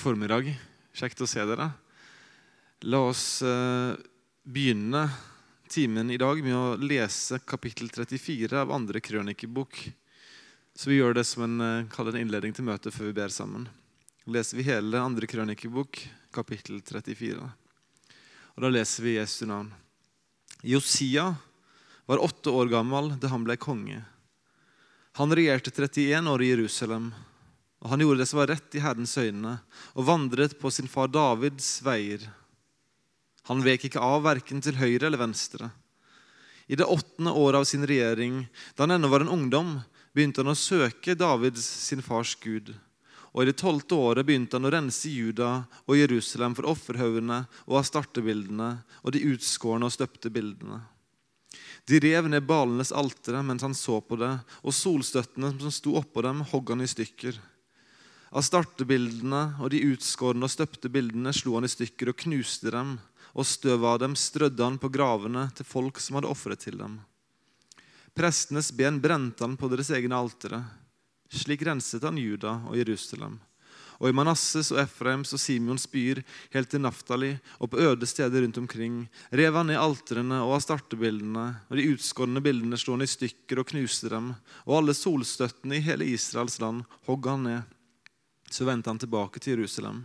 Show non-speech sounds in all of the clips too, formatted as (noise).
formiddag. Kjekt å se dere. La oss eh, begynne timen i dag med å lese kapittel 34 av andre krønikebok. Så vi gjør det som en, eh, en innledning til møtet før vi ber sammen. leser vi hele andre krønikebok, kapittel 34. Og Da leser vi Jesu navn. Josia var åtte år gammel da han ble konge. Han regjerte 31 år i Jerusalem. Og han gjorde det som var rett i Herrens øyne, og vandret på sin far Davids veier. Han vek ikke av verken til høyre eller venstre. I det åttende året av sin regjering, da han ennå var en ungdom, begynte han å søke Davids sin fars Gud. Og i det tolvte året begynte han å rense Juda og Jerusalem for offerhaugene og astartebildene og de utskårne og støpte bildene. De rev ned balenes altere mens han så på det, og solstøttene som sto oppå dem, hogg han i stykker. Av startebildene og de utskårne og støpte bildene slo han i stykker og knuste dem, og støvet av dem strødde han på gravene til folk som hadde ofret til dem. Prestenes ben brente han på deres egne altere. Slik renset han Juda og Jerusalem. Og i Manasses og Efraims og Simions byer helt til Naftali og på øde steder rundt omkring rev han ned alterene og av startebildene, og de utskårne bildene slo han i stykker og knuste dem, og alle solstøttene i hele Israels land hogg han ned. Så vendte han tilbake til Jerusalem.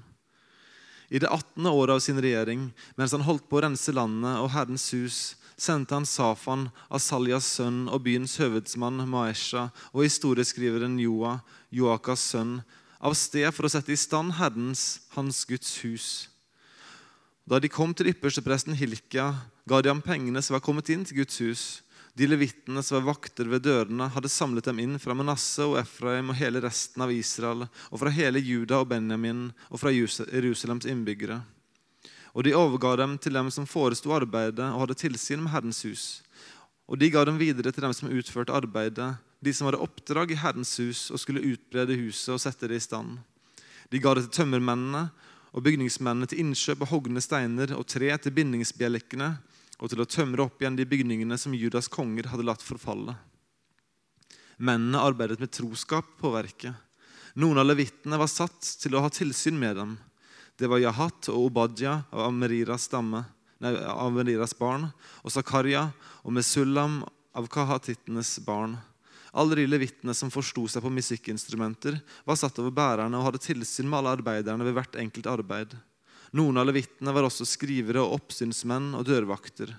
I det 18. året av sin regjering, mens han holdt på å rense landet og Herrens hus, sendte han Safan, Asaljas sønn og byens høvedsmann Maesha og historieskriveren Joa, Joakas sønn, av sted for å sette i stand Herrens, hans Guds hus. Da de kom til ypperstepresten Hilkia, ga de ham pengene som var kommet inn til Guds hus. De levittene som var vakter ved dørene, hadde samlet dem inn fra Manasseh og Efraim og hele resten av Israel, og fra hele Juda og Benjamin og fra Jerusalems innbyggere. Og de overga dem til dem som foresto arbeidet og hadde tilsyn med Herrens hus. Og de ga dem videre til dem som utførte arbeidet, de som hadde oppdrag i Herrens hus og skulle utbrede huset og sette det i stand. De ga det til tømmermennene og bygningsmennene til innkjøp av hogne steiner og tre til bindingsbjelkene og til å tømre opp igjen de bygningene som Judas konger hadde latt forfalle. Mennene arbeidet med troskap på verket. Noen av levittene var satt til å ha tilsyn med dem. Det var Jahat og Obadja av Ameriras, stamme, nei, av Ameriras barn, og Zakaria og Mesullam av kahatittenes barn. Alle de levittene som forsto seg på musikkinstrumenter, var satt over bærerne og hadde tilsyn med alle arbeiderne ved hvert enkelt arbeid. Noen av levittene var også skrivere og oppsynsmenn og dørvakter.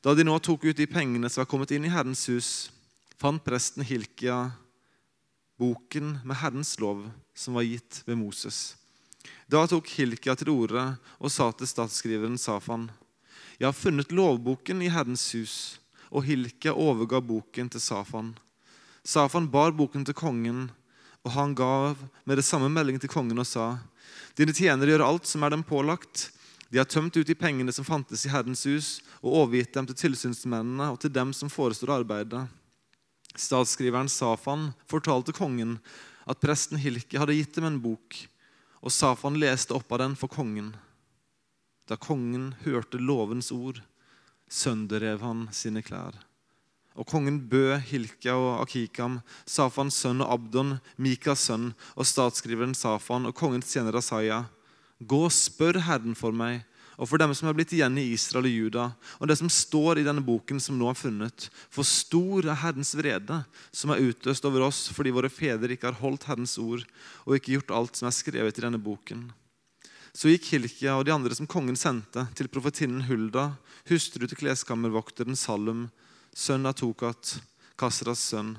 Da de nå tok ut de pengene som var kommet inn i Herrens hus, fant presten Hilkia boken med Herrens lov som var gitt ved Moses. Da tok Hilkia til orde og sa til statsskriveren Safan.: Jeg har funnet lovboken i Herrens hus. Og Hilkia overga boken til Safan. Safan bar boken til kongen, og han gav med det samme melding til kongen og sa:" Dine tjenere gjør alt som er dem pålagt. De har tømt ut de pengene som fantes i Herrens hus, og overgitt dem til tilsynsmennene og til dem som forestår arbeidet. Statsskriveren Safan fortalte kongen at presten Hilke hadde gitt dem en bok, og Safan leste opp av den for kongen. Da kongen hørte lovens ord, sønderrev han sine klær. Og kongen bød Hilkia og Akikam, Safans sønn og Abdon, Mikas sønn, og statsskriveren Safan og kongens tjener Asaya. Gå og spør Herren for meg, og for dem som er blitt igjen i Israel og Juda, og det som står i denne boken som nå er funnet. For stor er Herrens vrede, som er utløst over oss fordi våre fedre ikke har holdt Herrens ord og ikke gjort alt som er skrevet i denne boken. Så gikk Hilkia og de andre som kongen sendte, til profetinnen Hulda, hustru til kleskammervokteren Salum, sønn av Tokat, Kasras sønn.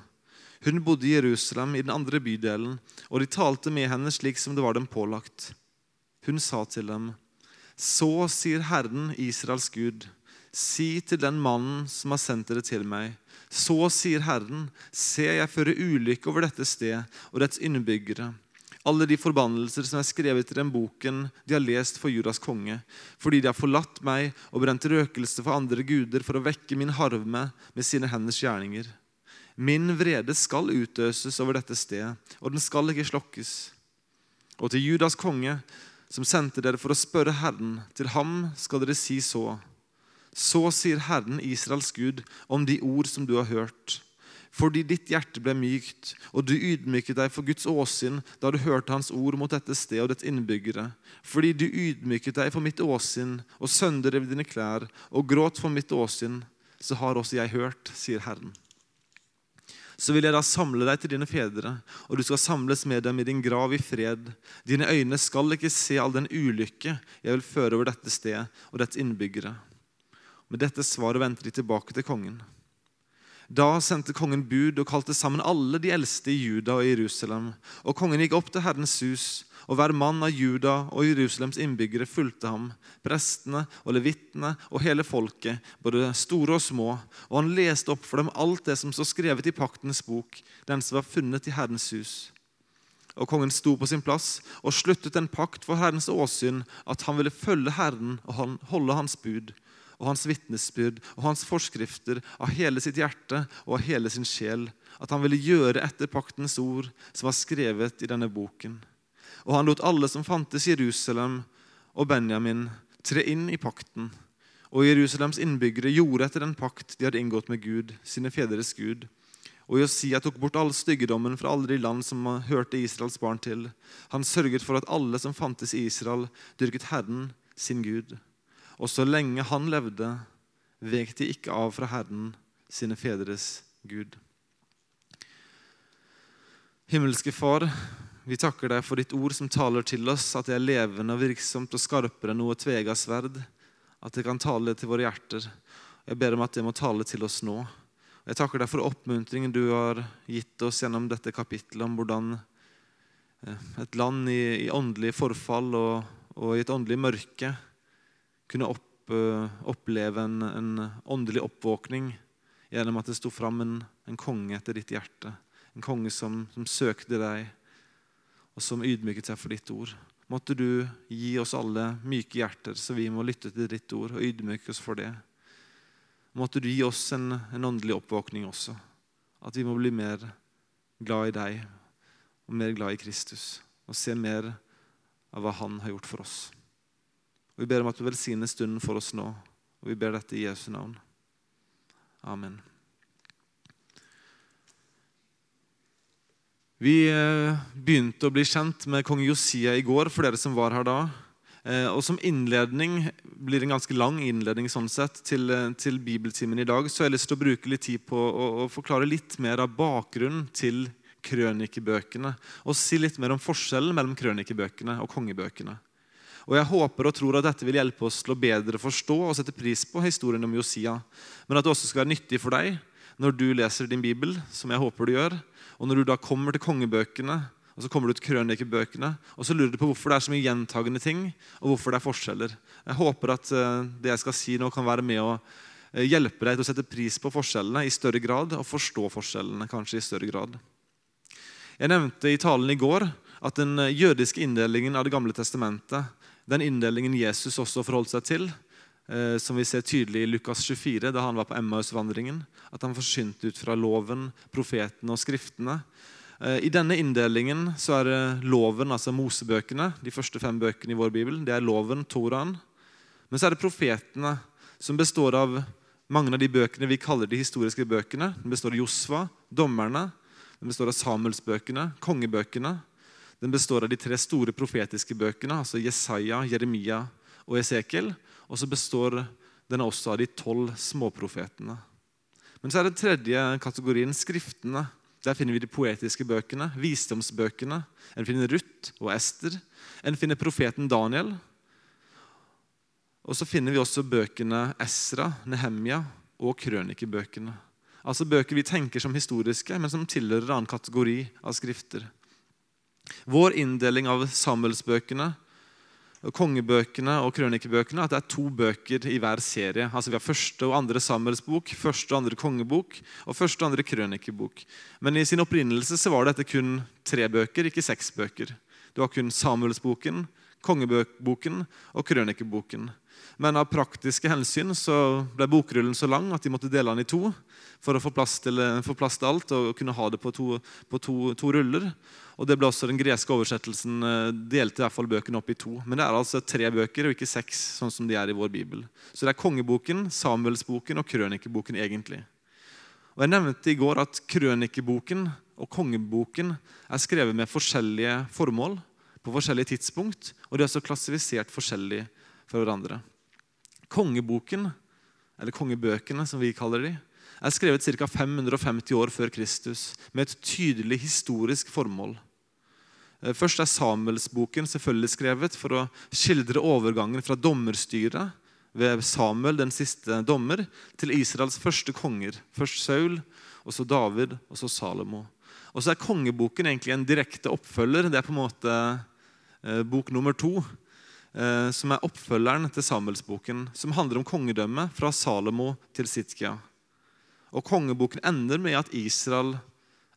Hun bodde i Jerusalem, i den andre bydelen, og de talte med henne slik som det var dem pålagt. Hun sa til dem, Så sier Herren, Israels Gud, si til den mannen som har sendt dere til meg, så sier Herren, se, jeg fører ulykke over dette sted og dets innbyggere alle de forbannelser som er skrevet i den boken de har lest for Judas konge, fordi de har forlatt meg og brent røkelse for andre guder for å vekke min harme med sine henders gjerninger. Min vrede skal utøses over dette stedet, og den skal ikke slokkes. Og til Judas konge, som sendte dere for å spørre Herren, til ham skal dere si så. Så sier Herren Israels Gud om de ord som du har hørt. Fordi ditt hjerte ble mykt, og du ydmyket deg for Guds åsyn da du hørte Hans ord mot dette sted og dets innbyggere. Fordi du ydmyket deg for mitt åsyn og sønderrev dine klær og gråt for mitt åsyn, så har også jeg hørt, sier Herren. Så vil jeg da samle deg til dine fedre, og du skal samles med dem i din grav i fred. Dine øyne skal ikke se all den ulykke jeg vil føre over dette sted og dets innbyggere. Med dette svaret vendte de tilbake til kongen. Da sendte kongen bud og kalte sammen alle de eldste i Juda og Jerusalem. Og kongen gikk opp til Herrens hus, og hver mann av Juda og Jerusalems innbyggere fulgte ham, prestene og levittene og hele folket, både store og små. Og han leste opp for dem alt det som står skrevet i paktens bok, den som var funnet i Herrens hus. Og kongen sto på sin plass og sluttet en pakt for Herrens åsyn, at han ville følge Herren og holde hans bud og hans vitnesbyrd og hans forskrifter av hele sitt hjerte og av hele sin sjel, at han ville gjøre etter paktens ord som var skrevet i denne boken. Og han lot alle som fantes i Jerusalem og Benjamin, tre inn i pakten. Og Jerusalems innbyggere gjorde etter den pakt de hadde inngått med Gud, sine fedres Gud. Og Josia tok bort all styggedommen fra alle de land som hørte Israels barn til. Han sørget for at alle som fantes i Israel, dyrket Herren, sin Gud. Og så lenge han levde, vek de ikke av fra Herren, sine fedres Gud. Himmelske Far, vi takker deg for ditt ord som taler til oss, at det er levende og virksomt og skarpere enn noe tvega sverd, at det kan tale til våre hjerter. Jeg ber om at det må tale til oss nå. Jeg takker deg for oppmuntringen du har gitt oss gjennom dette kapittelet om hvordan eh, et land i, i åndelig forfall og, og i et åndelig mørke kunne opp, eh, oppleve en, en, åndelig oppvåkning gjennom at det sto fram en, en, konge etter ditt hjerte. En konge som, som søkte deg, og som ydmyket seg for ditt ord. Måtte du gi oss alle myke hjerter, så vi må lytte til ditt ord og ydmyke oss for det. Måtte du gi oss en, en åndelig oppvåkning også. At vi må bli mer glad i deg og mer glad i Kristus. Og se mer av hva han har gjort for oss. Og Vi ber om at du velsigner stunden for oss nå. Og vi ber dette i Jesu navn. Amen. Vi eh, begynte å bli kjent med kong Josia i går, for dere som var her da. Eh, og Som innledning blir det en ganske lang innledning sånn sett, til, eh, til bibeltimen i dag, så jeg har lyst til å bruke litt tid på å, å forklare litt mer av bakgrunnen til krønikebøkene. Og si litt mer om forskjellen mellom krønikebøkene og kongebøkene. Og Jeg håper og tror at dette vil hjelpe oss til å bedre forstå og sette pris på historien om Josia, men at det også skal være nyttig for deg når du leser din bibel, som jeg håper du gjør, og når du da kommer til kongebøkene, og så kommer du til krønikebøkene, og så lurer du på hvorfor det er så mye gjentagende ting, og hvorfor det er forskjeller. Jeg håper at eh, det jeg skal si nå, kan være med å eh, hjelpe deg til å sette pris på forskjellene i større grad, og forstå forskjellene kanskje i større grad. Jeg nevnte i talen i går at den eh, jødiske inndelingen av Det gamle testamentet den inndelingen Jesus også forholdt seg til, eh, som vi ser tydelig i Lukas 24, da han var på Emmaus-vandringen. At han forsynte ut fra loven, profetene og skriftene. Eh, I denne inndelingen så er loven, altså Mosebøkene, de første fem bøkene i vår bibel. Det er loven, Toraen. Men så er det profetene, som består av mange av de bøkene vi kaller de historiske bøkene. Den består av Josva, dommerne, den består av Samuelsbøkene, kongebøkene. Den består av de tre store profetiske bøkene, altså Jesaja, Jeremia og Esekiel. Og så består den også av de tolv småprofetene. Men så er den tredje kategorien skriftene. Der finner vi de poetiske bøkene, visdomsbøkene. En finner Ruth og Ester. En finner profeten Daniel. Og så finner vi også bøkene Esra, Nehemia og krønikebøkene. Altså bøker vi tenker som historiske, men som tilhører en annen kategori av skrifter. Vår inndeling av Samuelsbøkene, kongebøkene og krønikebøkene at det er to bøker i hver serie. Altså Vi har første og andre Samuelsbok, første og andre kongebok og første og andre krønikebok. Men i sin opprinnelse så var dette kun tre bøker, ikke seks bøker. Det var kun Samuelsboken, kongebøkboken og krønikeboken. Men av praktiske hensyn så ble bokrullen så lang at de måtte dele den i to for å få plass til, få plass til alt og kunne ha det på to, på to, to ruller. Og det ble også Den greske oversettelsen eh, delte i hvert fall bøkene opp i to. Men det er altså tre bøker og ikke seks, sånn som de er i vår bibel. Så det er kongeboken, Samuelsboken og krønikeboken egentlig. Og Jeg nevnte i går at krønikeboken og kongeboken er skrevet med forskjellige formål på forskjellige tidspunkt, og de er også klassifisert forskjellig fra hverandre. Kongeboken, eller kongebøkene som vi kaller de, er skrevet ca. 550 år før Kristus med et tydelig historisk formål. Eh, først er Samuelsboken selvfølgelig skrevet for å skildre overgangen fra dommerstyret ved Samuel, den siste dommer, til Israels første konger. Først Saul, og så David, og så Salomo. Og så er Kongeboken egentlig en direkte oppfølger. Det er på en måte eh, bok nummer to, som er oppfølgeren til Samuelsboken, som handler om kongedømmet fra Salomo til Sitkia. Og Kongeboken ender med at Israel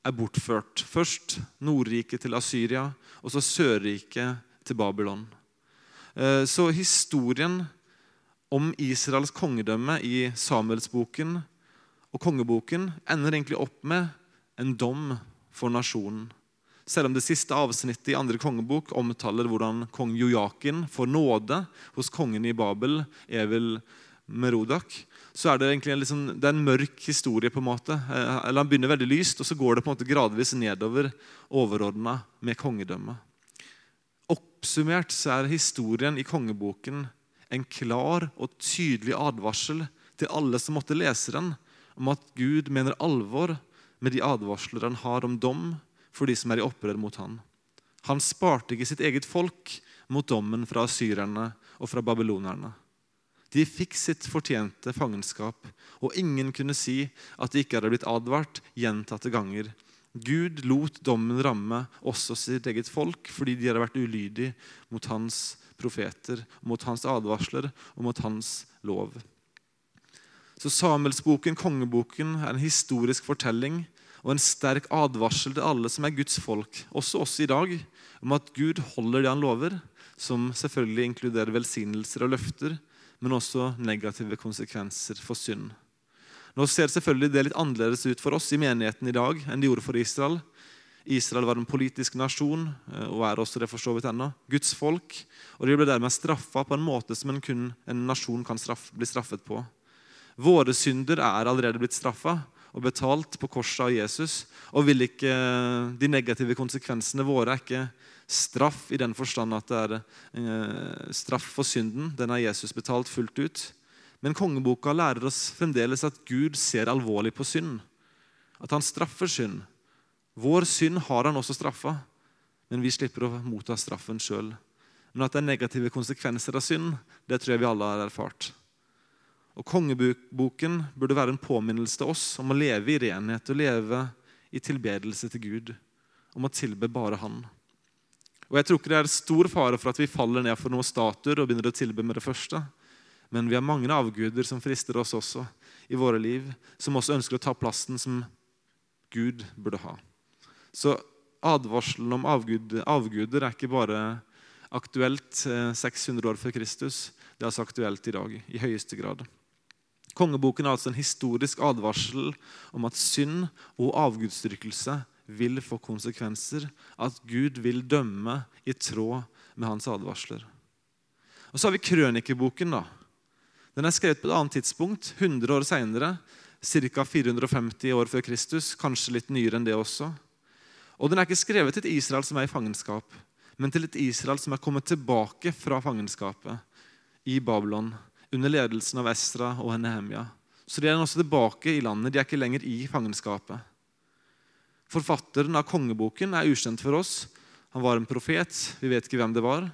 er bortført. Først Nordriket til Asyria, og så Sørriket til Babylon. Eh, så historien om Israels kongedømme i Samuelsboken og kongeboken ender egentlig opp med en dom for nasjonen. Selv om det siste avsnittet i andre kongebok omtaler hvordan kong Jojakin får nåde hos kongen i Babel, Evel Merodak, så er det egentlig en, liksom, det er en mørk historie. på en måte. Eh, eller Han begynner veldig lyst, og så går det på en måte gradvis nedover overordna med kongedømmet. Oppsummert så er historien i kongeboken en klar og tydelig advarsel til alle som måtte lese den, om at Gud mener alvor med de advarsler han har om dom for de som er i opprør mot han. Han sparte ikke sitt eget folk mot dommen fra asyrerne og fra babylonerne. De fikk sitt fortjente fangenskap, og ingen kunne si at de ikke hadde blitt advart gjentatte ganger. Gud lot dommen ramme også sitt eget folk fordi de hadde vært ulydige mot hans profeter, mot hans advarsler og mot hans lov. Så Samuelsboken, kongeboken, er en historisk fortelling og en sterk advarsel til alle som er Guds folk, også oss i dag, om at Gud holder det han lover, som selvfølgelig inkluderer velsignelser og løfter, men også negative konsekvenser for synd. Nå ser selvfølgelig det litt annerledes ut for oss i menigheten i dag enn det gjorde for Israel. Israel var en politisk nasjon, eh, og er også det for så vidt ennå. Guds folk. Og de ble dermed straffa på en måte som en, kun, en nasjon kan straff, bli straffet på. Våre synder er allerede blitt straffa og betalt på korset av Jesus. Og vil ikke, de negative konsekvensene våre er ikke straff i den forstand at det er eh, straff for synden. Den har Jesus betalt fullt ut. Men kongeboka lærer oss fremdeles at Gud ser alvorlig på synd. At han straffer synd. Vår synd har han også straffa, men vi slipper å motta straffen sjøl. Men at det er negative konsekvenser av synd, det tror jeg vi alle har erfart. Og Kongeboken burde være en påminnelse til oss om å leve i renhet og leve i tilbedelse til Gud, om å tilbe bare Han. Og Jeg tror ikke det er stor fare for at vi faller ned for noen statuer og begynner å tilbe med det første. Men vi har mange avguder som frister oss også i våre liv, som også ønsker å ta plassen som Gud burde ha. Så advarselen om avgud, avguder er ikke bare aktuelt 600 eh, år før Kristus. Det er altså aktuelt i dag i høyeste grad. Kongeboken er altså en historisk advarsel om at synd og avgudsdyrkelse vil få konsekvenser, at Gud vil dømme i tråd med hans advarsler. Og Så har vi krønikeboken. da. Den er skrevet på et annet tidspunkt, 100 år seinere, ca. 450 år før Kristus, kanskje litt nyere enn det også. Og Den er ikke skrevet til et Israel som er i fangenskap, men til et Israel som er kommet tilbake fra fangenskapet i Babylon under ledelsen av Estra og Nehemia. Så de er også tilbake i landet. De er ikke lenger i fangenskapet. Forfatteren av kongeboken er ukjent for oss. Han var en profet. Vi vet ikke hvem det var.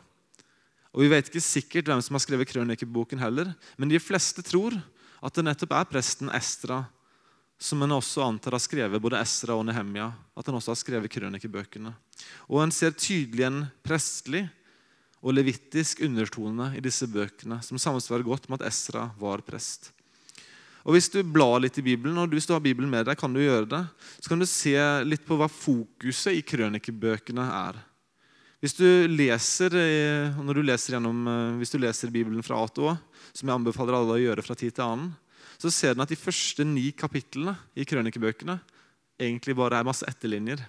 Og Vi vet ikke sikkert hvem som har skrevet krønikeboken heller, men de fleste tror at det nettopp er presten Estra som en også antar har skrevet både Esra og Nehemia. At han også har skrevet krønikebøkene. Og En ser tydelig en prestlig og levittisk undertone i disse bøkene, som samsvarer godt med at Esra var prest. Og Hvis du blar litt i Bibelen, og hvis du har Bibelen med deg, kan du gjøre det, så kan du se litt på hva fokuset i krønikebøkene er. Hvis du leser, eh, du leser gjennom, eh, hvis du leser Bibelen fra A til Å, som jeg anbefaler alle å gjøre fra tid til annen, så ser du at de første ni kapitlene i krønikebøkene egentlig bare er masse etterlinjer.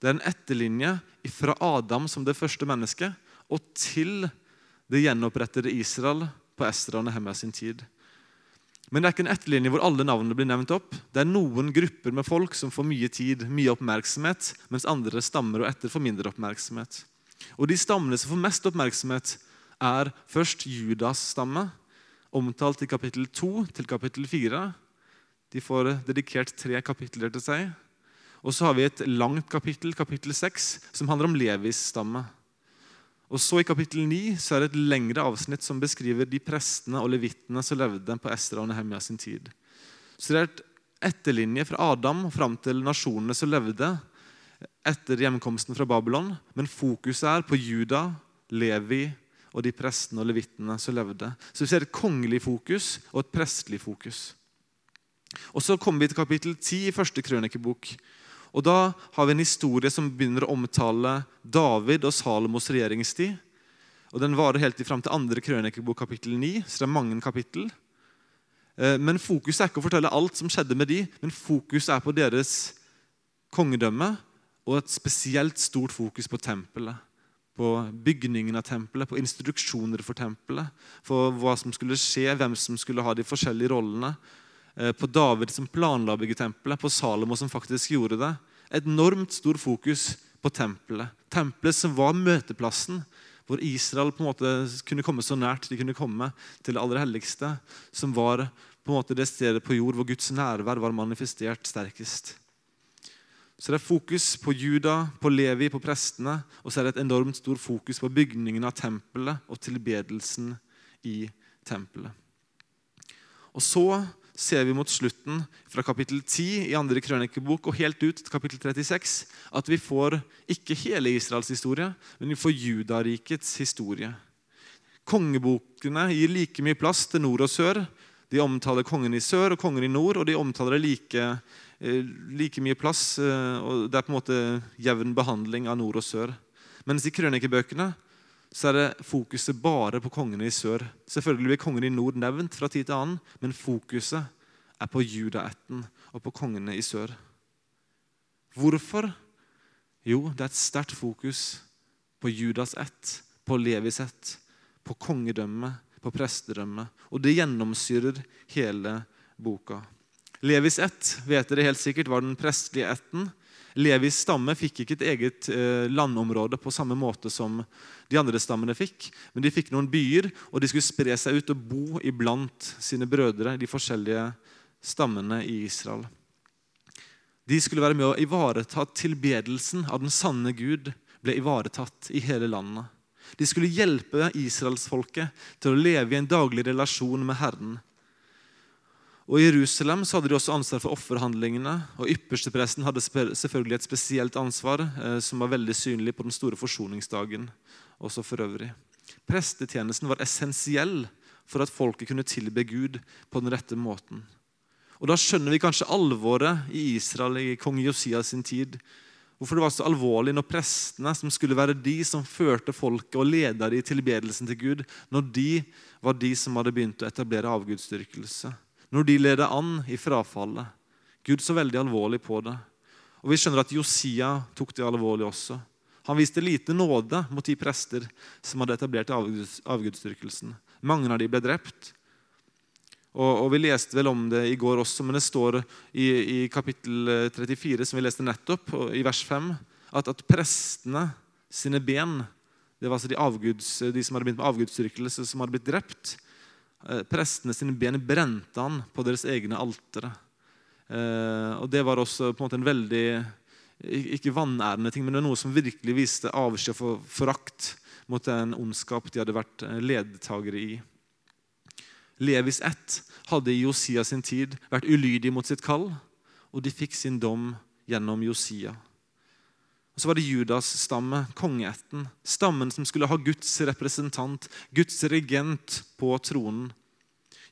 Det er en etterlinje fra Adam som det første mennesket og til det gjenopprettede Israel på Esra og Nehemia sin tid. Men det er ikke en etterlinje hvor alle navnene blir nevnt opp. Det er noen grupper med folk som får mye tid, mye oppmerksomhet, mens andre stammer og etter får mindre oppmerksomhet. Og De stammene som får mest oppmerksomhet, er først Judas stamme, omtalt i kapittel 2 til kapittel 4. De får dedikert tre kapitler til seg. Og så har vi et langt kapittel, kapittel 6, som handler om Levis stamme. Og så I kapittel 9 så er det et lengre avsnitt som beskriver de prestene og levittene som levde på Estra og Nehemia sin tid. Så Det er et etterlinje fra Adam fram til nasjonene som levde etter hjemkomsten fra Babylon. Men fokuset er på Juda, Levi og de prestene og levittene som levde. Så vi ser et kongelig fokus og et prestelig fokus. Og Så kommer vi til kapittel 10 i første krønikebok. Og Da har vi en historie som begynner å omtale David og Salomos regjeringstid. Og Den varer helt fram til andre krønikebok, kapittel 9. Så det er mange kapittel. Eh, men Fokuset er ikke å fortelle alt som skjedde med de, men fokuset er på deres kongedømme og et spesielt stort fokus på tempelet. På bygningen av tempelet, på instruksjoner for tempelet, for hva som skulle skje, hvem som skulle ha de forskjellige rollene. Eh, på David som planla å bygge tempelet, på Salomo som faktisk gjorde det. Et enormt stor fokus på tempelet. Tempelet som var møteplassen hvor Israel på en måte kunne komme så nært de kunne komme til det aller helligste. Som var på en måte det stedet på jord hvor Guds nærvær var manifestert sterkest. Så det er fokus på Juda, på Levi, på prestene. Og så er det et enormt stor fokus på bygningen av tempelet og tilbedelsen i tempelet. Og så ser vi mot slutten fra kapittel 10 i andre krønikebok og helt ut til kapittel 36 at vi får ikke hele Israels historie, men vi får Judarikets historie. Kongebokene gir like mye plass til nord og sør. De omtaler kongen i sør og kongen i nord, og de omtaler like, eh, like mye plass. Eh, og Det er på en måte jevn behandling av nord og sør. Mens i krønikebøkene så er det fokuset bare på kongene i sør. Selvfølgelig blir kongene i nord nevnt fra tid til annen, men fokuset er på judaætten og på kongene i sør. Hvorfor? Jo, det er et sterkt fokus på Judas ett, på Levis ett, på kongedømmet, på prestedømmet. Og det gjennomsyrer hele boka. Levis ett vet dere helt sikkert var den prestelige ætten Levis stamme fikk ikke et eget eh, landområde på samme måte som de andre stammene fikk. Men de fikk noen byer, og de skulle spre seg ut og bo iblant sine brødre, de forskjellige stammene i Israel. De skulle være med å ivareta tilbedelsen av den sanne Gud ble ivaretatt i hele landet. De skulle hjelpe israelsfolket til å leve i en daglig relasjon med Herren. Og I Jerusalem så hadde de også ansvar for offerhandlingene. og Ypperstepresten hadde selvfølgelig et spesielt ansvar, eh, som var veldig synlig på den store forsoningsdagen. også for øvrig. Prestetjenesten var essensiell for at folket kunne tilbe Gud på den rette måten. Og Da skjønner vi kanskje alvoret i Israel i kong Josia sin tid. Hvorfor det var så alvorlig når prestene, som skulle være de som førte folket og leda dem i tilbedelsen til Gud, når de var de som hadde begynt å etablere avgudsdyrkelse når de leder an i frafallet. Gud så veldig alvorlig på det. Og Vi skjønner at Josia tok det alvorlig også. Han viste lite nåde mot de prester som hadde etablert avgudsdyrkelsen. Mange av de ble drept. Og, og, Vi leste vel om det i går også, men det står i, i kapittel 34, som vi leste nettopp, i vers 5, at, at prestene sine ben det var altså de, avguds, de som hadde begynt med avgudsdyrkelse, som hadde blitt drept. Eh, prestene sine ben brente han på deres egne altere. Eh, og Det var også på en måte en veldig ikke vanærende ting, men det var noe som virkelig viste avsky og forakt mot den ondskap de hadde vært eh, ledtagere i. Levis ett hadde i Josia sin tid vært ulydig mot sitt kall, og de fikk sin dom gjennom Josia. Og Så var det Judas stamme, kongeætten. Stammen som skulle ha Guds representant, Guds regent på tronen.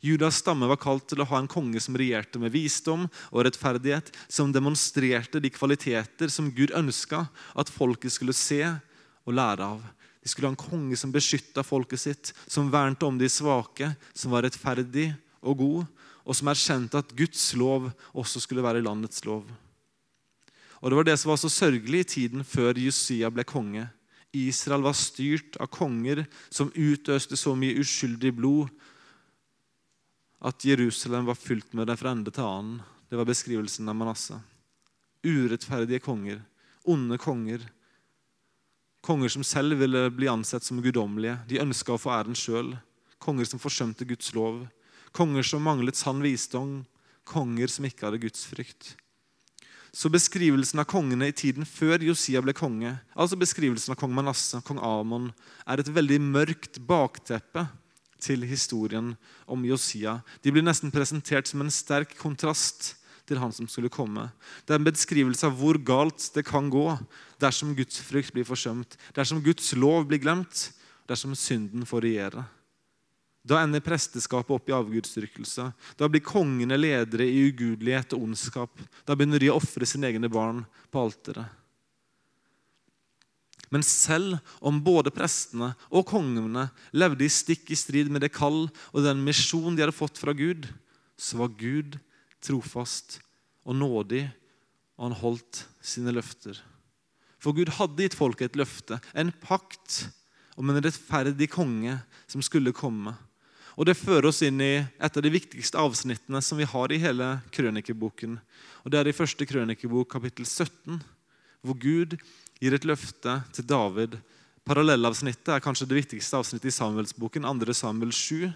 Judas stamme var kalt til å ha en konge som regjerte med visdom og rettferdighet, som demonstrerte de kvaliteter som Gud ønska at folket skulle se og lære av. De skulle ha en konge som beskytta folket sitt, som vernte om de svake, som var rettferdig og god, og som erkjente at Guds lov også skulle være landets lov. Og Det var det som var så sørgelig i tiden før Jusia ble konge. Israel var styrt av konger som utøste så mye uskyldig blod. at Jerusalem var fylt med det fra ende til annen. Det var beskrivelsen av Manasseh. Urettferdige konger, onde konger. Konger som selv ville bli ansett som guddommelige. De ønska å få æren sjøl. Konger som forsømte Guds lov. Konger som manglet sann visdom. Konger som ikke hadde gudsfrykt. Så beskrivelsen av kongene i tiden før Josia ble konge, altså beskrivelsen av kong Manasseh, kong Amon, er et veldig mørkt bakteppe til historien om Josia. De blir nesten presentert som en sterk kontrast til han som skulle komme. Det er en beskrivelse av hvor galt det kan gå dersom Guds frykt blir forsømt, dersom Guds lov blir glemt, dersom synden får regjere. Da ender presteskapet opp i avgudsdyrkelse. Da blir kongene ledere i ugudelighet og ondskap. Da begynner de å ofre sine egne barn på alteret. Men selv om både prestene og kongene levde i stikk i strid med det kall og den misjon de hadde fått fra Gud, så var Gud trofast og nådig, og han holdt sine løfter. For Gud hadde gitt folket et løfte, en pakt om en rettferdig konge som skulle komme. Og Det fører oss inn i et av de viktigste avsnittene som vi har i hele krønikeboken. Og Det er i første krønikebok, kapittel 17, hvor Gud gir et løfte til David. Parallellavsnittet er kanskje det viktigste avsnittet i Samuelsboken, 2. Samuel 7.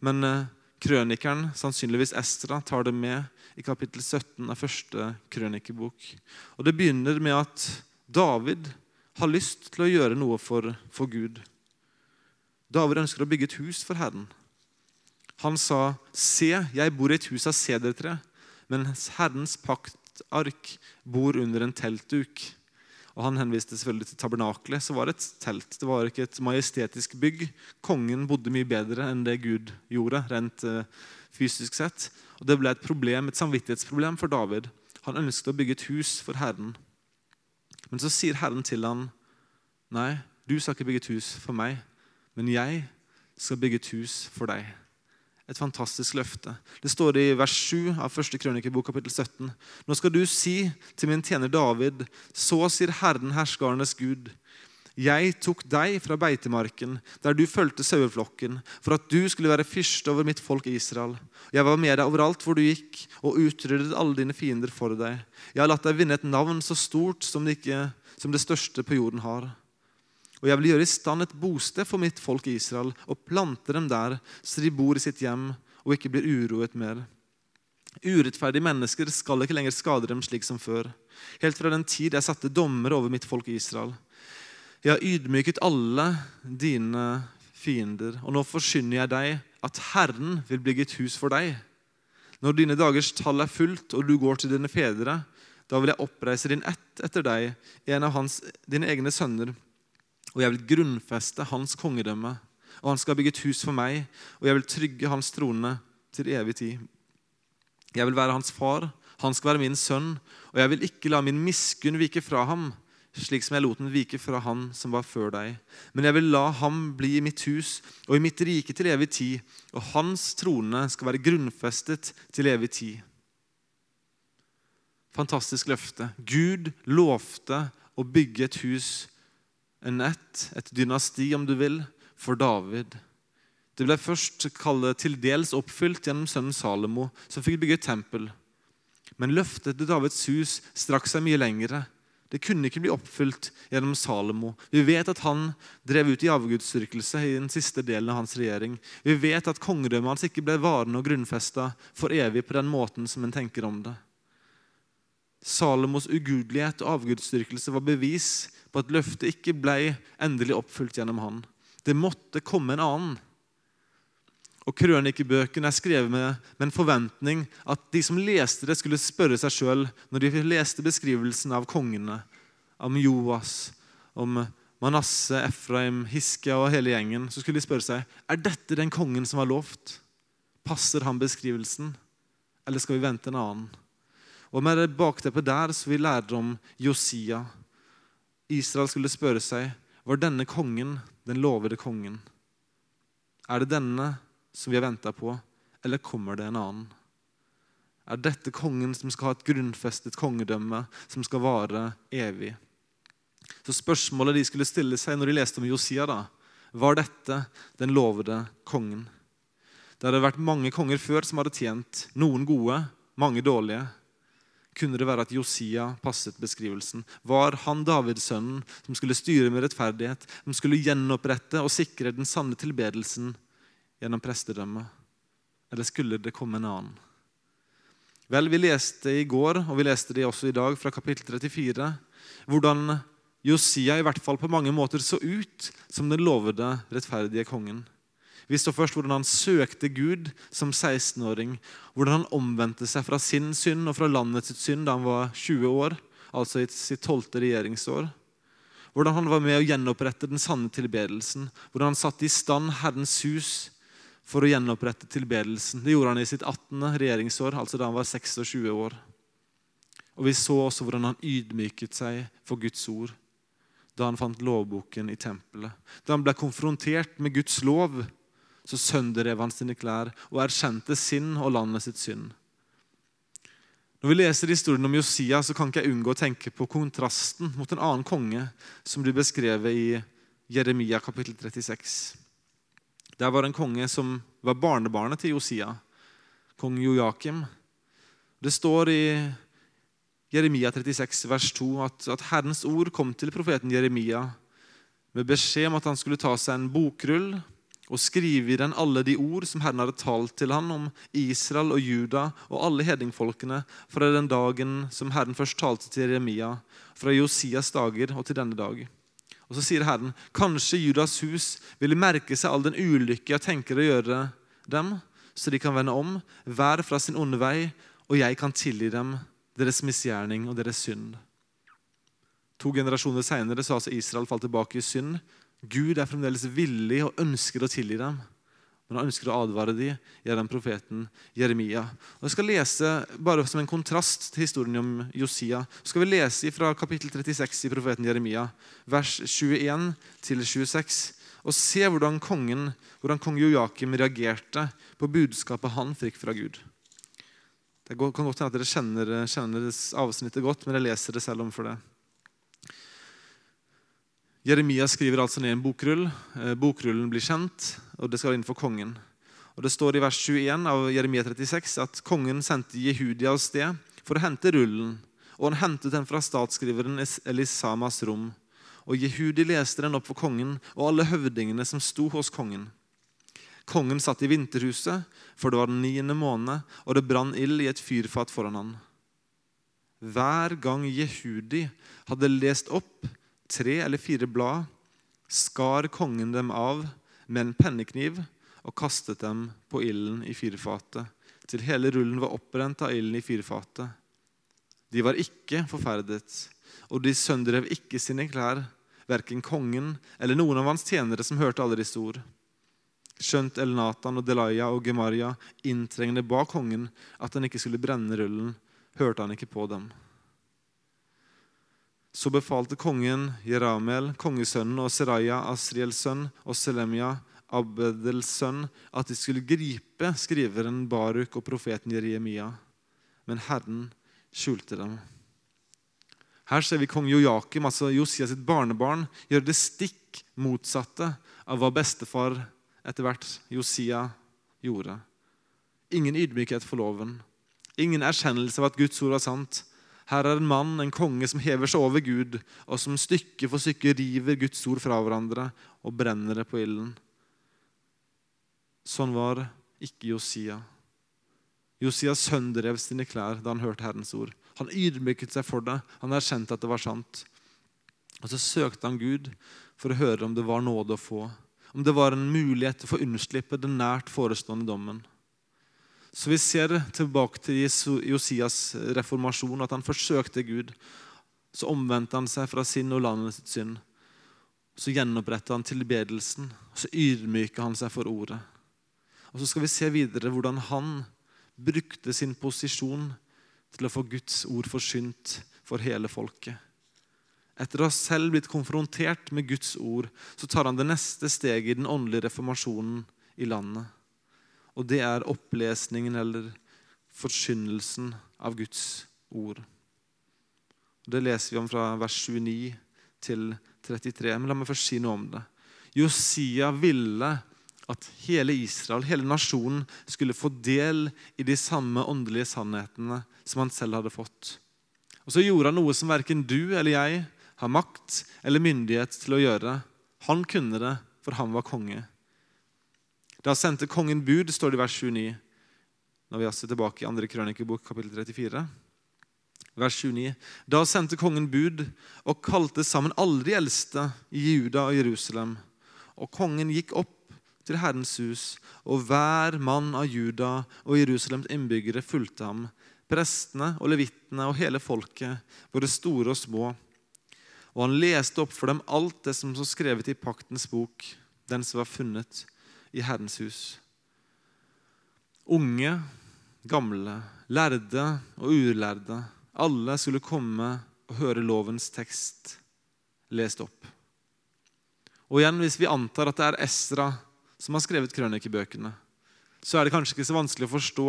Men eh, krønikeren, sannsynligvis Estra, tar det med i kapittel 17 av første krønikebok. Og Det begynner med at David har lyst til å gjøre noe for, for Gud. David ønsker å bygge et hus for Herren. Han sa, 'Se, jeg bor i et hus av sedertre, men Herrens paktark bor under en teltduk.' Og Han henviste selvfølgelig til tabernaklet, som var et telt. Det var ikke et majestetisk bygg. Kongen bodde mye bedre enn det Gud gjorde, rent uh, fysisk sett. Og Det ble et problem, et samvittighetsproblem for David. Han ønsket å bygge et hus for Herren. Men så sier Herren til han, 'Nei, du skal ikke bygge et hus for meg, men jeg skal bygge et hus for deg.' Et fantastisk løfte. Det står i vers 7 av 1. krønikebok, kapittel 17. Nå skal du si til min tjener David, så sier Herren herskarenes Gud. Jeg tok deg fra beitemarken, der du fulgte saueflokken, for at du skulle være fyrste over mitt folk Israel. Jeg var med deg overalt hvor du gikk, og utryddet alle dine fiender for deg. Jeg har latt deg vinne et navn så stort som det, ikke, som det største på jorden har. Og jeg vil gjøre i stand et bosted for mitt folk Israel og plante dem der, så de bor i sitt hjem og ikke blir uroet mer. Urettferdige mennesker skal ikke lenger skade dem slik som før. Helt fra den tid jeg satte dommer over mitt folk Israel. Jeg har ydmyket alle dine fiender, og nå forsyner jeg deg at Herren vil bygge et hus for deg. Når dine dagers tall er fullt, og du går til dine fedre, da vil jeg oppreise din ett etter deg, en av hans, dine egne sønner og jeg vil grunnfeste hans kongedømme. Og han skal bygge et hus for meg, og jeg vil trygge hans trone til evig tid. Jeg vil være hans far, han skal være min sønn, og jeg vil ikke la min miskunn vike fra ham, slik som jeg lot den vike fra han som var før deg. Men jeg vil la ham bli i mitt hus og i mitt rike til evig tid, og hans trone skal være grunnfestet til evig tid. Fantastisk løfte. Gud lovte å bygge et hus en ett, et dynasti om du vil, for David. Det ble først kallet til dels oppfylt gjennom sønnen Salomo, som fikk bygge et tempel. Men løftet til Davids hus strakk seg mye lengre. Det kunne ikke bli oppfylt gjennom Salomo. Vi vet at han drev ut i avgudsdyrkelse i den siste delen av hans regjering. Vi vet at kongedømmet hans ikke ble varende og grunnfesta for evig på den måten som en tenker om det. Salomos ugudelighet og avgudsdyrkelse var bevis at løftet ikke ble endelig oppfylt gjennom han. Det måtte komme en annen. Og Krønikebøkene er skrevet med, med, en forventning at de som leste det, skulle spørre seg sjøl når de leste beskrivelsen av kongene, om Joas, om Manasseh, Efraim, Hiskia og hele gjengen, så skulle de spørre seg er dette den kongen som var lovt. Passer han beskrivelsen, eller skal vi vente en annen? Og Med det bakteppet der så vi lærer om Josia. Israel skulle spørre seg var denne kongen den lovede kongen. Er det denne som vi har venta på, eller kommer det en annen? Er dette kongen som skal ha et grunnfestet kongedømme som skal vare evig? Så Spørsmålet de skulle stille seg når de leste om Josia, da, var dette den lovede kongen? Det hadde vært mange konger før som hadde tjent. Noen gode, mange dårlige. Kunne det være at Josia passet beskrivelsen? Var han Davidsønnen som skulle styre med rettferdighet, som skulle gjenopprette og sikre den sanne tilbedelsen gjennom prestedømmet? Eller skulle det komme en annen? Vel, Vi leste i går, og vi leste det også i dag, fra kapittel 34, hvordan Josia i hvert fall på mange måter så ut som den lovede rettferdige kongen. Vi så først hvordan han søkte Gud som 16-åring. Hvordan han omvendte seg fra sin synd og fra landets synd da han var 20 år, altså i sitt tolvte regjeringsår. Hvordan han var med å gjenopprette den sanne tilbedelsen. Hvordan han satte i stand Herrens hus for å gjenopprette tilbedelsen. Det gjorde han i sitt 18. regjeringsår, altså da han var 26 år. Og Vi så også hvordan han ydmyket seg for Guds ord da han fant lovboken i tempelet. Da han ble konfrontert med Guds lov, så sønderrev han sine klær og erkjente sin og landet sitt synd. Når vi leser historien om Josia, så kan ikke jeg unngå å tenke på kontrasten mot en annen konge som blir beskrevet i Jeremia kapittel 36. Der var en konge som var barnebarnet til Josia, kong Joakim. Det står i Jeremia 36, vers 2, at, at Herrens ord kom til profeten Jeremia med beskjed om at han skulle ta seg en bokrull og skrive i den alle de ord som Herren hadde talt til han om Israel og Juda og alle hedningfolkene fra den dagen som Herren først talte til Jeremia, fra Josias dager og til denne dag. Og så sier Herren, kanskje Judas hus vil merke seg all den ulykke jeg tenker å gjøre dem, så de kan vende om, hver fra sin onde vei, og jeg kan tilgi dem deres misgjerning og deres synd. To generasjoner seinere har altså Israel falt tilbake i synd. Gud er fremdeles villig og ønsker å tilgi dem. Men han ønsker å advare dem gjennom profeten Jeremia. Og Jeg skal lese bare som en kontrast til historien om Josia. Skal vi lese fra kapittel 36 i profeten Jeremia, vers 21 26, og se hvordan, kongen, hvordan kong Joakim reagerte på budskapet han fikk fra Gud. Det kan godt hende at dere kjenner, kjenner avsnittet godt, men jeg leser det selv om for det. Jeremia skriver altså ned en bokrull. Eh, bokrullen blir kjent, og det skal inn for kongen. Og Det står i vers 21 av Jeremia 36 at kongen sendte Jehudia av sted for å hente rullen. Og han hentet den fra statsskriveren Elisamas rom. Og Jehudi leste den opp for kongen og alle høvdingene som sto hos kongen. Kongen satt i vinterhuset, for det var den niende måned, og det brann ild i et fyrfat foran han. Hver gang Jehudi hadde lest opp tre eller fire blad, skar kongen dem av med en pennekniv og kastet dem på ilden i fyrfatet, til hele rullen var oppbrent av ilden i fyrfatet. De var ikke forferdet, og de sønderrev ikke sine klær, verken kongen eller noen av hans tjenere som hørte alle disse ord. Skjønt Elnatan og Delaya og Gemaria inntrengende ba kongen at han ikke skulle brenne rullen, hørte han ikke på dem. Så befalte kongen Jeramel, kongesønnen og Seraya, Asriels sønn, og Selemia, Abedels sønn, at de skulle gripe skriveren Baruk og profeten Jeremia. Men Herren skjulte dem. Her ser vi kong Joakim, altså Josia sitt barnebarn, gjøre det stikk motsatte av hva bestefar etter hvert Josia gjorde. Ingen ydmykhet for loven. Ingen erkjennelse av at Guds ord var sant. Her er en mann, en konge, som hever seg over Gud, og som stykke for stykke river Guds ord fra hverandre og brenner det på ilden. Sånn var ikke Josia. Josia sønderrev sine klær da han hørte Herrens ord. Han ydmyket seg for det. Han erkjente at det var sant. Og Så søkte han Gud for å høre om det var nåde å få. Om det var en mulighet til å få unnslippe den nært forestående dommen. Så vi ser tilbake til Josias reformasjon, at han forsøkte Gud. Så omvendte han seg fra sin og landet sitt synd. Så gjenoppretta han tilbedelsen. Så ydmyka han seg for ordet. Og Så skal vi se videre hvordan han brukte sin posisjon til å få Guds ord forsynt for hele folket. Etter å ha selv blitt konfrontert med Guds ord, så tar han det neste steget i den åndelige reformasjonen i landet. Og det er opplesningen eller forkynnelsen av Guds ord. Det leser vi om fra vers 29 til 33. Men la meg først si noe om det. Josia ville at hele Israel, hele nasjonen, skulle få del i de samme åndelige sannhetene som han selv hadde fått. Og så gjorde han noe som verken du eller jeg har makt eller myndighet til å gjøre. Han kunne det, for han var konge. Da sendte kongen bud, står det i vers 29, når vi er tilbake i 2. krønikebok, kapittel 34. Vers 29. Da sendte kongen bud og kalte sammen alle de eldste i Juda og Jerusalem. Og kongen gikk opp til Herrens hus, og hver mann av Juda og Jerusalems innbyggere fulgte ham. Prestene og levittene og hele folket, både store og små. Og han leste opp for dem alt det som var skrevet i paktens bok, den som var funnet i Herrens hus. Unge, gamle, lærde og ulærde, alle skulle komme og høre lovens tekst lest opp. Og igjen, Hvis vi antar at det er Esra som har skrevet krønikebøkene, så er det kanskje ikke så vanskelig å forstå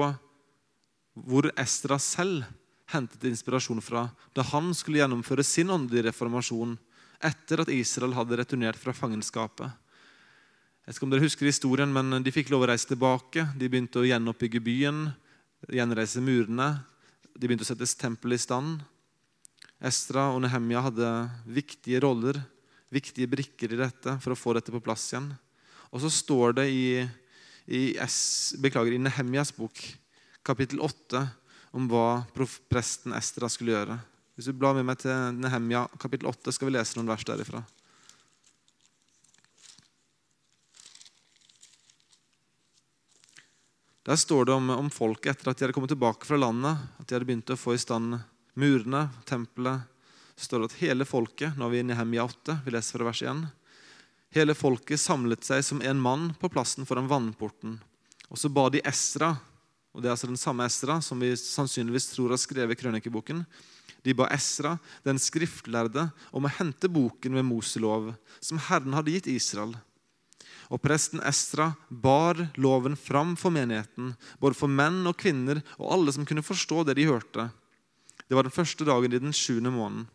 hvor Esra selv hentet inspirasjon fra da han skulle gjennomføre sin åndelige reformasjon etter at Israel hadde returnert fra fangenskapet. Jeg vet ikke om dere husker historien, men De fikk lov å reise tilbake. De begynte å gjenoppbygge byen, gjenreise murene. De begynte å sette tempelet i stand. Estra og Nehemja hadde viktige roller, viktige brikker i dette for å få dette på plass igjen. Og så står det i, i, i Nehemjas bok, kapittel 8, om hva presten Estra skulle gjøre. Hvis du blar med meg til Nehemja kapittel 8, skal vi lese noen vers derifra. Der står det om, om folket etter at de hadde kommet tilbake fra landet, at de hadde begynt å få i stand murene, tempelet. Så står det at hele folket Nå er vi inne i Hemia 8. Vi leser fra vers 1. Hele folket samlet seg som en mann på plassen foran vannporten. Og så ba de Esra, og det er altså den samme Esra som vi sannsynligvis tror har skrevet krønikeboken. De ba Esra, den skriftlærde, om å hente boken med Moselov, som Herren hadde gitt Israel. Og presten Esra bar loven fram for menigheten, både for menn og kvinner og alle som kunne forstå det de hørte. Det var den første dagen i den sjuende måneden.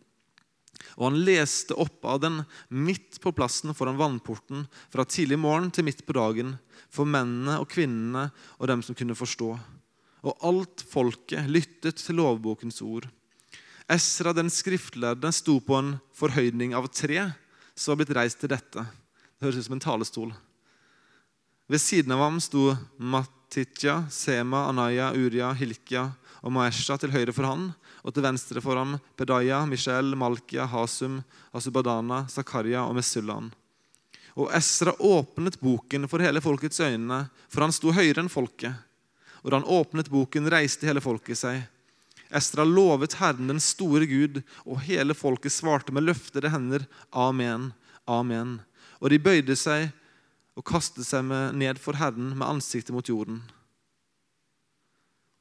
Og han leste opp av den midt på plassen foran vannporten fra tidlig morgen til midt på dagen for mennene og kvinnene og dem som kunne forstå. Og alt folket lyttet til lovbokens ord. Esra den skriftlærde sto på en forhøydning av tre som var blitt reist til dette. Det høres ut som en talestol. Ved siden av ham sto Matitja, Sema, Anaya, Uria, Hilkia og Maesha til høyre for han, og til venstre for ham Pedaya, Michel, Malkia, Hasum, Asubadana, Zakaria og Mesullan. Og Esra åpnet boken for hele folkets øyne, for han sto høyere enn folket. Og da han åpnet boken, reiste hele folket seg. Esra lovet Herren den store Gud, og hele folket svarte med løftede hender, Amen, Amen. Og de bøyde seg og kastet seg ned for Herren med ansiktet mot jorden.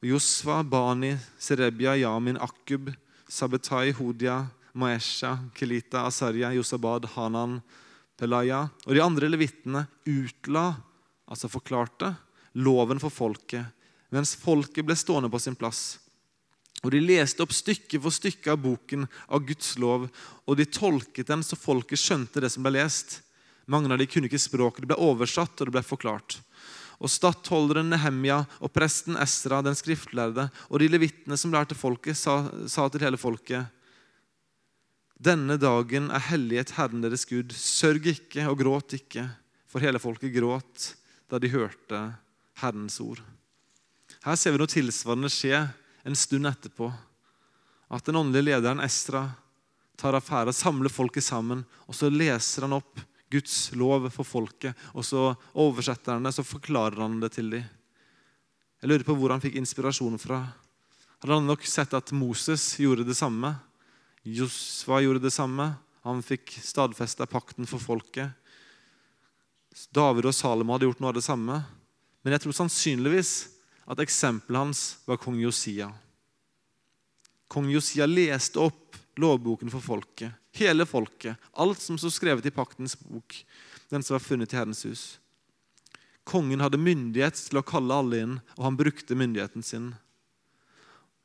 Josva, Bani, Serebia, Yamin, Akub, Sabetai, Hodia, Maesha, Kelita, Asarya, Josabad, Hanan, Pelaya og de andre levittene utla, altså forklarte, loven for folket, mens folket ble stående på sin plass. Og De leste opp stykke for stykke av boken av Guds lov, og de tolket den så folket skjønte det som ble lest. Mange av de kunne ikke språket. Det ble oversatt, og det ble forklart. Og stattholderen Nehemja og presten Esra, den skriftlærde, og de levittene som lærte folket, sa, sa til hele folket denne dagen er hellighet Herren deres Gud. Sørg ikke og gråt ikke. For hele folket gråt da de hørte Herrens ord. Her ser vi noe tilsvarende skje en stund etterpå. At den åndelige lederen Esra tar affære, samler folket sammen, og så leser han opp Guds lov for folket. Og så oversetter han det, så forklarer han det til dem. Jeg lurer på hvor han fikk inspirasjon fra. Hadde han nok sett at Moses gjorde det samme? Josva gjorde det samme. Han fikk stadfesta pakten for folket. David og Salomo hadde gjort noe av det samme. Men jeg tror sannsynligvis at eksempelet hans var kong Josia. Kong Josia leste opp lovboken for folket hele folket, alt som sto skrevet i paktens bok, den som var funnet i Herrens hus. Kongen hadde myndighet til å kalle alle inn, og han brukte myndigheten sin.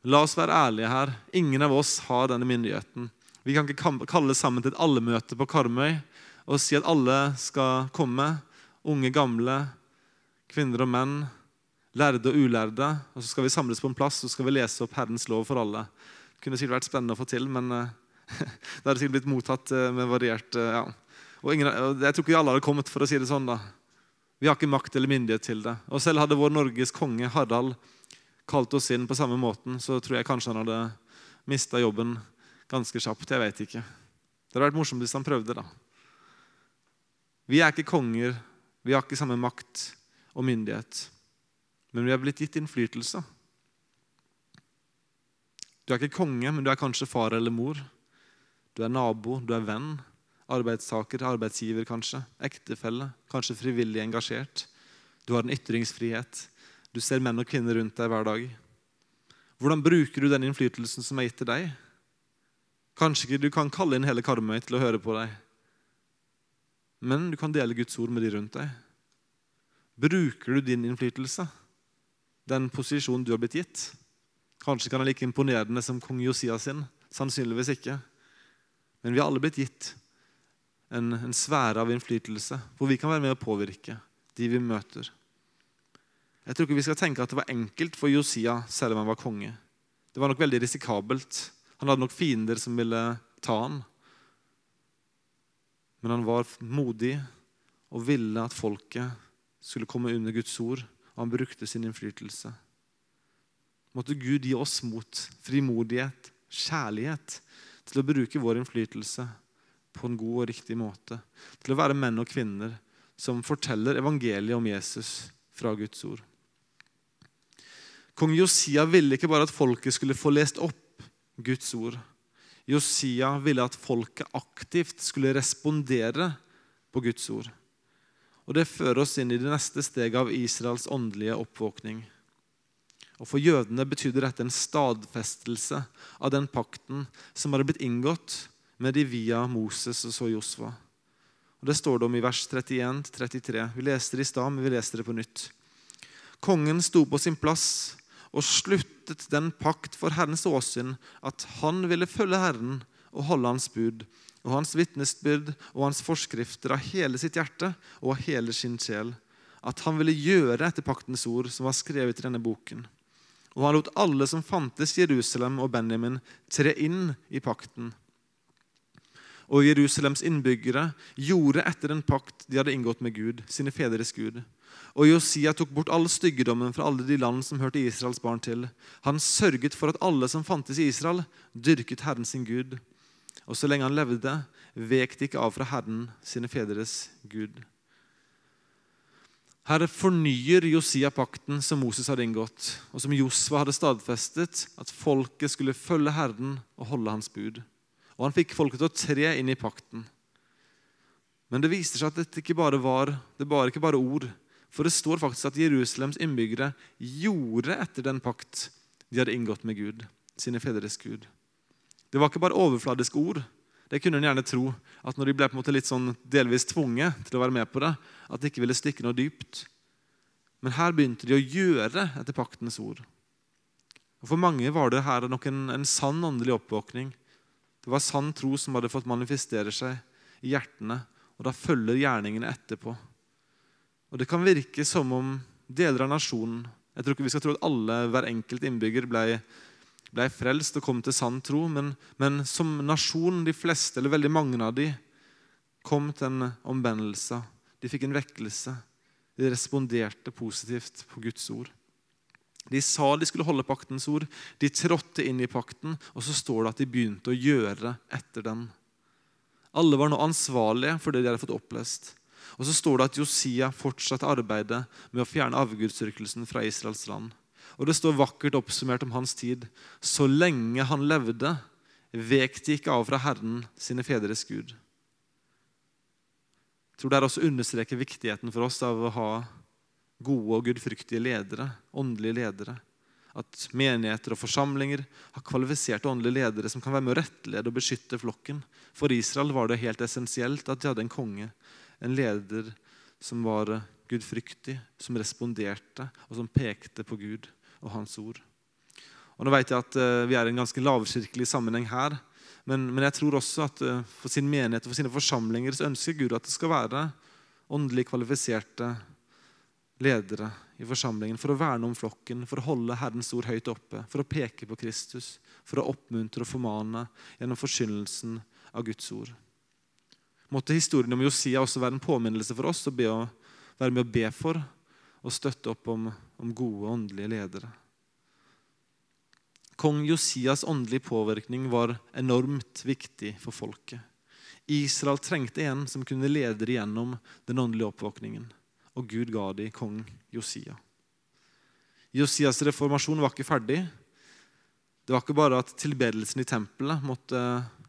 La oss være ærlige her. Ingen av oss har denne myndigheten. Vi kan ikke kalle sammen til et allemøte på Karmøy og si at alle skal komme, unge, gamle, kvinner og menn, lærde og ulærde. Og så skal vi samles på en plass og skal vi lese opp Herrens lov for alle. Det kunne sikkert vært spennende å få til, men uh, (laughs) det hadde sikkert blitt mottatt uh, med variert uh, ja. og, ingen, Jeg tror ikke alle hadde kommet, for å si det sånn. da. Vi har ikke makt eller myndighet til det. Og selv hadde vår Norges konge Harald kalt oss inn på samme måten, så tror jeg kanskje han hadde mista jobben ganske kjapt. Jeg vet ikke. Det hadde vært morsomt hvis han prøvde, da. Vi er ikke konger, vi har ikke samme makt og myndighet. Men vi er blitt gitt innflytelse. Du er ikke konge, men du er kanskje far eller mor. Du er nabo, du er venn, arbeidstaker, arbeidsgiver kanskje, ektefelle, kanskje frivillig engasjert. Du har en ytringsfrihet. Du ser menn og kvinner rundt deg hver dag. Hvordan bruker du den innflytelsen som er gitt til deg? Kanskje ikke du kan kalle inn hele Karmøy til å høre på deg, men du kan dele Guds ord med de rundt deg. Bruker du din innflytelse, den posisjonen du har blitt gitt? Kanskje kan den like imponerende som kong Josia sin. Sannsynligvis ikke. Men vi har alle blitt gitt en, en sfære av innflytelse hvor vi kan være med å påvirke de vi møter. Jeg tror ikke vi skal tenke at det var enkelt for Josia selv om han var konge. Det var nok veldig risikabelt. Han hadde nok fiender som ville ta han. Men han var modig og ville at folket skulle komme under Guds ord, og han brukte sin innflytelse. Måtte Gud gi oss mot, frimodighet, kjærlighet til å bruke vår innflytelse på en god og riktig måte. Til å være menn og kvinner som forteller evangeliet om Jesus fra Guds ord. Kong Josia ville ikke bare at folket skulle få lest opp Guds ord. Josia ville at folket aktivt skulle respondere på Guds ord. Og Det fører oss inn i det neste steget av Israels åndelige oppvåkning. Og For jødene betydde dette en stadfestelse av den pakten som hadde blitt inngått med de via Moses og så Josva. Og Det står det om i vers 31-33. Vi leste det i stad, men vi leser det på nytt. Kongen sto på sin plass og sluttet den pakt for Herrens åsyn at han ville følge Herren og holde hans bud og hans vitnesbyrd og hans forskrifter av hele sitt hjerte og av hele sin sjel. At han ville gjøre etter paktens ord som var skrevet i denne boken. Og han lot alle som fantes i Jerusalem og Benjamin, tre inn i pakten og Jerusalems innbyggere gjorde etter den pakt de hadde inngått med Gud, sine fedres Gud. Og Josia tok bort all styggedommen fra alle de land som hørte Israels barn til. Han sørget for at alle som fantes i Israel, dyrket Herren sin Gud. Og så lenge han levde, vek de ikke av fra Herren sine fedres Gud. Her fornyer Josia pakten som Moses hadde inngått, og som Josva hadde stadfestet, at folket skulle følge Herren og holde hans bud. Og han fikk folket til å tre inn i pakten. Men det viste seg at dette ikke bare var, det var ikke bare ord. For det står faktisk at Jerusalems innbyggere gjorde etter den pakt de hadde inngått med Gud, sine fedres Gud. Det var ikke bare overfladiske ord. Det kunne en gjerne tro, at når de ble på en måte litt sånn delvis tvunget til å være med på det, at de ikke ville stikke noe dypt. Men her begynte de å gjøre etter paktens ord. Og For mange var det her nok en, en sann åndelig oppvåkning det var sann tro som hadde fått manifestere seg i hjertene, og da følger gjerningene etterpå. Og Det kan virke som om deler av nasjonen Jeg tror ikke vi skal tro at alle, hver enkelt innbygger ble, ble frelst og kom til sann tro, men, men, som nasjon, de fleste, eller veldig mange av de, kom til en omvendelse. De fikk en vekkelse. De responderte positivt på Guds ord. De sa de skulle holde paktens ord. De trådte inn i pakten, og så står det at de begynte å gjøre etter den. Alle var nå ansvarlige for det de hadde fått opplest. Og så står det at Josia fortsatte arbeidet med å fjerne avgudsdyrkelsen fra Israels land. Og det står vakkert oppsummert om hans tid. Så lenge han levde, vek de ikke av fra Herren, sine fedres Gud. Jeg tror det er også understreker viktigheten for oss av å ha gode og gudfryktige ledere, åndelige ledere. At menigheter og forsamlinger har kvalifiserte åndelige ledere som kan være med å rettlede og beskytte flokken. For Israel var det helt essensielt at de hadde en konge, en leder som var gudfryktig, som responderte, og som pekte på Gud og Hans ord. Og nå vet jeg at eh, Vi er i en ganske lavkirkelig sammenheng her. Men, men, jeg tror også at eh, for sin menighet og for sine forsamlinger så ønsker Gud at det skal være åndelig kvalifiserte ledere i forsamlingen for å verne om flokken, for å holde Herrens ord høyt oppe, for å peke på Kristus, for å oppmuntre og formane gjennom forkynnelsen av Guds ord. Måtte historien om Josia også være en påminnelse for oss å være med å be for og støtte opp om, om gode åndelige ledere. Kong Josias åndelige påvirkning var enormt viktig for folket. Israel trengte en som kunne lede dem gjennom den åndelige oppvåkningen og Gud ga dem kong Josia. Josias reformasjon var ikke ferdig. Det var ikke bare at tilbedelsen i tempelet måtte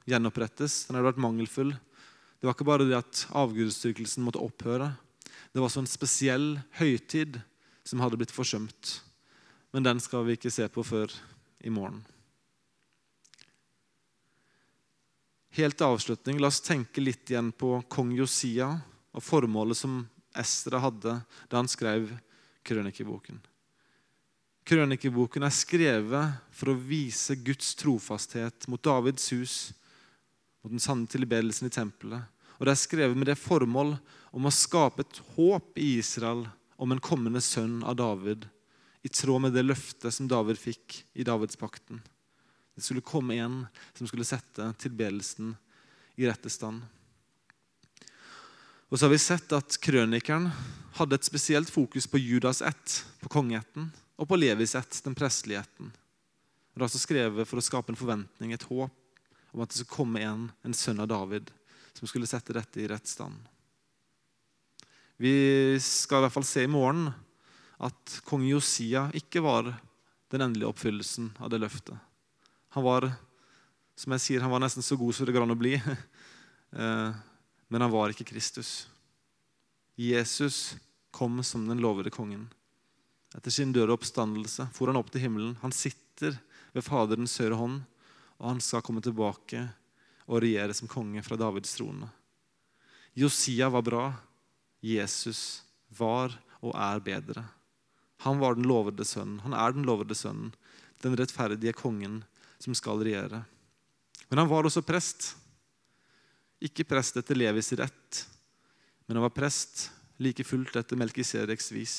gjenopprettes. Den hadde vært mangelfull. Det var ikke bare det at avgudsdyrkelsen måtte opphøre. Det var så en spesiell høytid som hadde blitt forsømt. Men den skal vi ikke se på før i morgen. Helt til avslutning, la oss tenke litt igjen på kong Josia og formålet som Estra hadde da han skrev krønikeboken. Krønikeboken er skrevet for å vise Guds trofasthet mot Davids hus, mot den sanne tilbedelsen i tempelet. Og det er skrevet med det formål om å skape et håp i Israel om en kommende sønn av David, i tråd med det løftet som David fikk i Davidspakten. Det skulle komme en som skulle sette tilbedelsen i rette stand. Og så har vi sett at Krønikeren hadde et spesielt fokus på Judas ett, på kongeætten, og på Levis ett, den prestelige ætten. Det er altså skrevet for å skape en forventning, et håp om at det skulle komme en, en sønn av David, som skulle sette dette i rett stand. Vi skal i hvert fall se i morgen at kong Josia ikke var den endelige oppfyllelsen av det løftet. Han var som jeg sier, han var nesten så god som det går an å bli. (laughs) Eh, men han var ikke Kristus. Jesus kom som den lovede kongen. Etter sin døde oppstandelse for han opp til himmelen. Han sitter ved Faderens høyre hånd, og han skal komme tilbake og regjere som konge fra Davids trone. Josia var bra. Jesus var og er bedre. Han var den lovede sønnen. Han er den lovede sønnen, den rettferdige kongen som skal regjere. Men han var også prest. Ikke prest etter Levis rett, men han var prest like fullt etter Melkisedeks vis.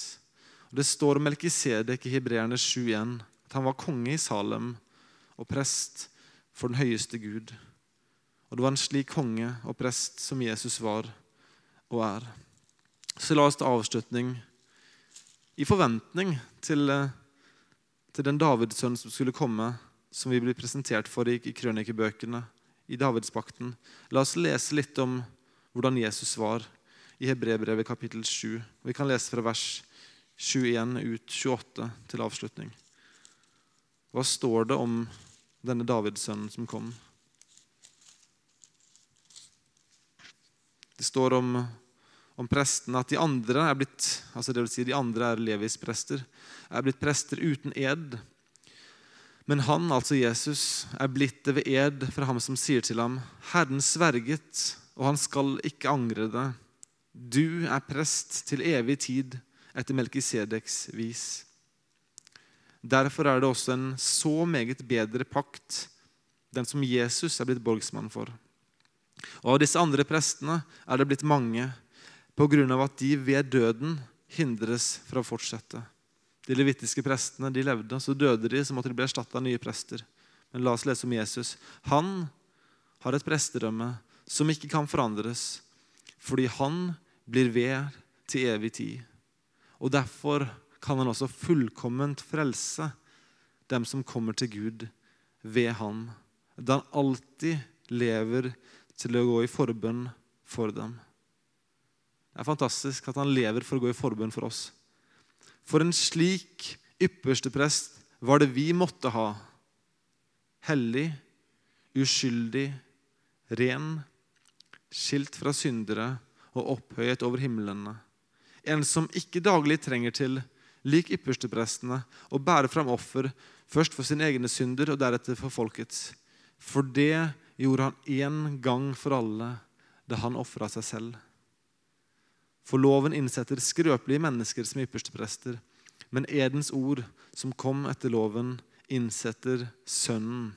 Og Det står om Melkisedek i Hebreerne 7.1 at han var konge i Salem og prest for den høyeste Gud. Og Det var en slik konge og prest som Jesus var og er. Så la oss ta avslutning i forventning til, eh, til den Davidsønnen som skulle komme, som vi blir presentert for i, i krønikebøkene i Davidspakten. La oss lese litt om hvordan Jesus var i Hebrebrevet kapittel 7. Vi kan lese fra vers 21 ut 28 til avslutning. Hva står det om denne Davidsønnen som kom? Det står om, om prestene at de andre er blitt altså det vil si de andre er Levis prester, er blitt prester uten ed men han, altså Jesus, er blitt det ved ed fra ham som sier til ham, Herren sverget, og han skal ikke angre det. Du er prest til evig tid etter Melkisedeks vis. Derfor er det også en så meget bedre pakt, den som Jesus er blitt borgsmann for. Og av disse andre prestene er det blitt mange, av at de ved døden hindres fra å fortsette. De levitiske prestene de levde, så døde de, så måtte de bli erstatta av nye prester. Men la oss lese om Jesus. Han har et prestedømme som ikke kan forandres, fordi han blir ved til evig tid. Og Derfor kan han også fullkomment frelse dem som kommer til Gud ved ham. Da han alltid lever til å gå i forbønn for dem. Det er fantastisk at han lever for å gå i forbønn for oss. For en slik ypperste prest var det vi måtte ha. Hellig, uskyldig, ren, skilt fra syndere og opphøyet over himlene. En som ikke daglig trenger til, lik yppersteprestene, å bære fram offer, først for sine egne synder og deretter for folkets. For det gjorde han én gang for alle da han ofra seg selv. For loven innsetter skrøpelige mennesker som ypperste prester. Men edens ord, som kom etter loven, innsetter Sønnen,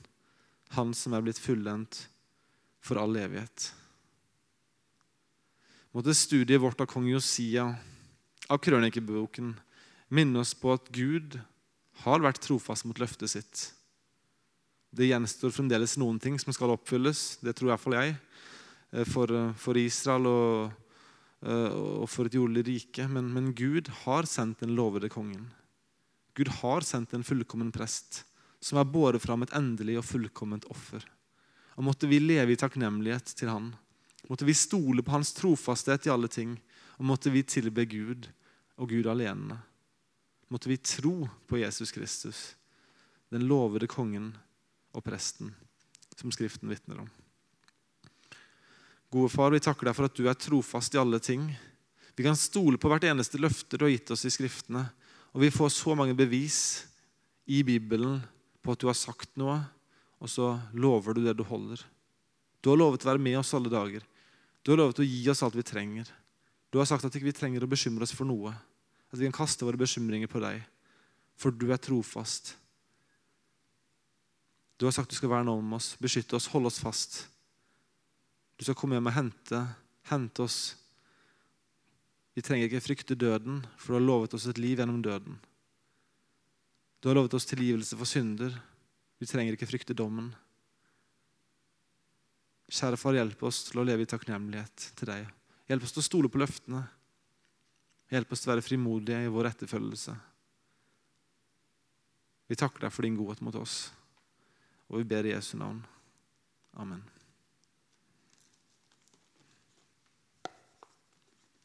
Han som er blitt fullendt for all evighet. Måtte studiet vårt av kong Josia av krønikeboken minne oss på at Gud har vært trofast mot løftet sitt. Det gjenstår fremdeles noen ting som skal oppfylles, det tror iallfall jeg, eh, for, eh, for Israel og, og, for et jordelig rike. Men, men Gud har sendt den lovede kongen. Gud har sendt en fullkommen prest som har båret fram et endelig og fullkomment offer. Og Måtte vi leve i takknemlighet til Han. Måtte vi stole på Hans trofasthet i alle ting. Og måtte vi tilbe Gud og Gud alene. Måtte vi tro på Jesus Kristus, den lovede kongen og presten, som Skriften vitner om. Gode far, vi takker deg for at du er trofast i alle ting. Vi kan stole på hvert eneste løfte du har gitt oss i Skriftene. Og vi får så mange bevis i Bibelen på at du har sagt noe, og så lover du det du holder. Du har lovet å være med oss alle dager. Du har lovet å gi oss alt vi trenger. Du har sagt at vi ikke trenger å bekymre oss for noe. At vi kan kaste våre bekymringer på deg, for du er trofast. Du har sagt du skal verne om oss, beskytte oss, holde oss fast. Du skal komme hjem og hente, hente oss. Vi trenger ikke frykte døden, for du har lovet oss et liv gjennom døden. Du har lovet oss tilgivelse for synder. Vi trenger ikke frykte dommen. Kjære far, hjelp oss til å leve i takknemlighet til deg. Hjelp oss til å stole på løftene. Hjelp oss til å være frimodige i vår etterfølgelse. Vi takker deg for din godhet mot oss, og vi ber i Jesu navn. Amen.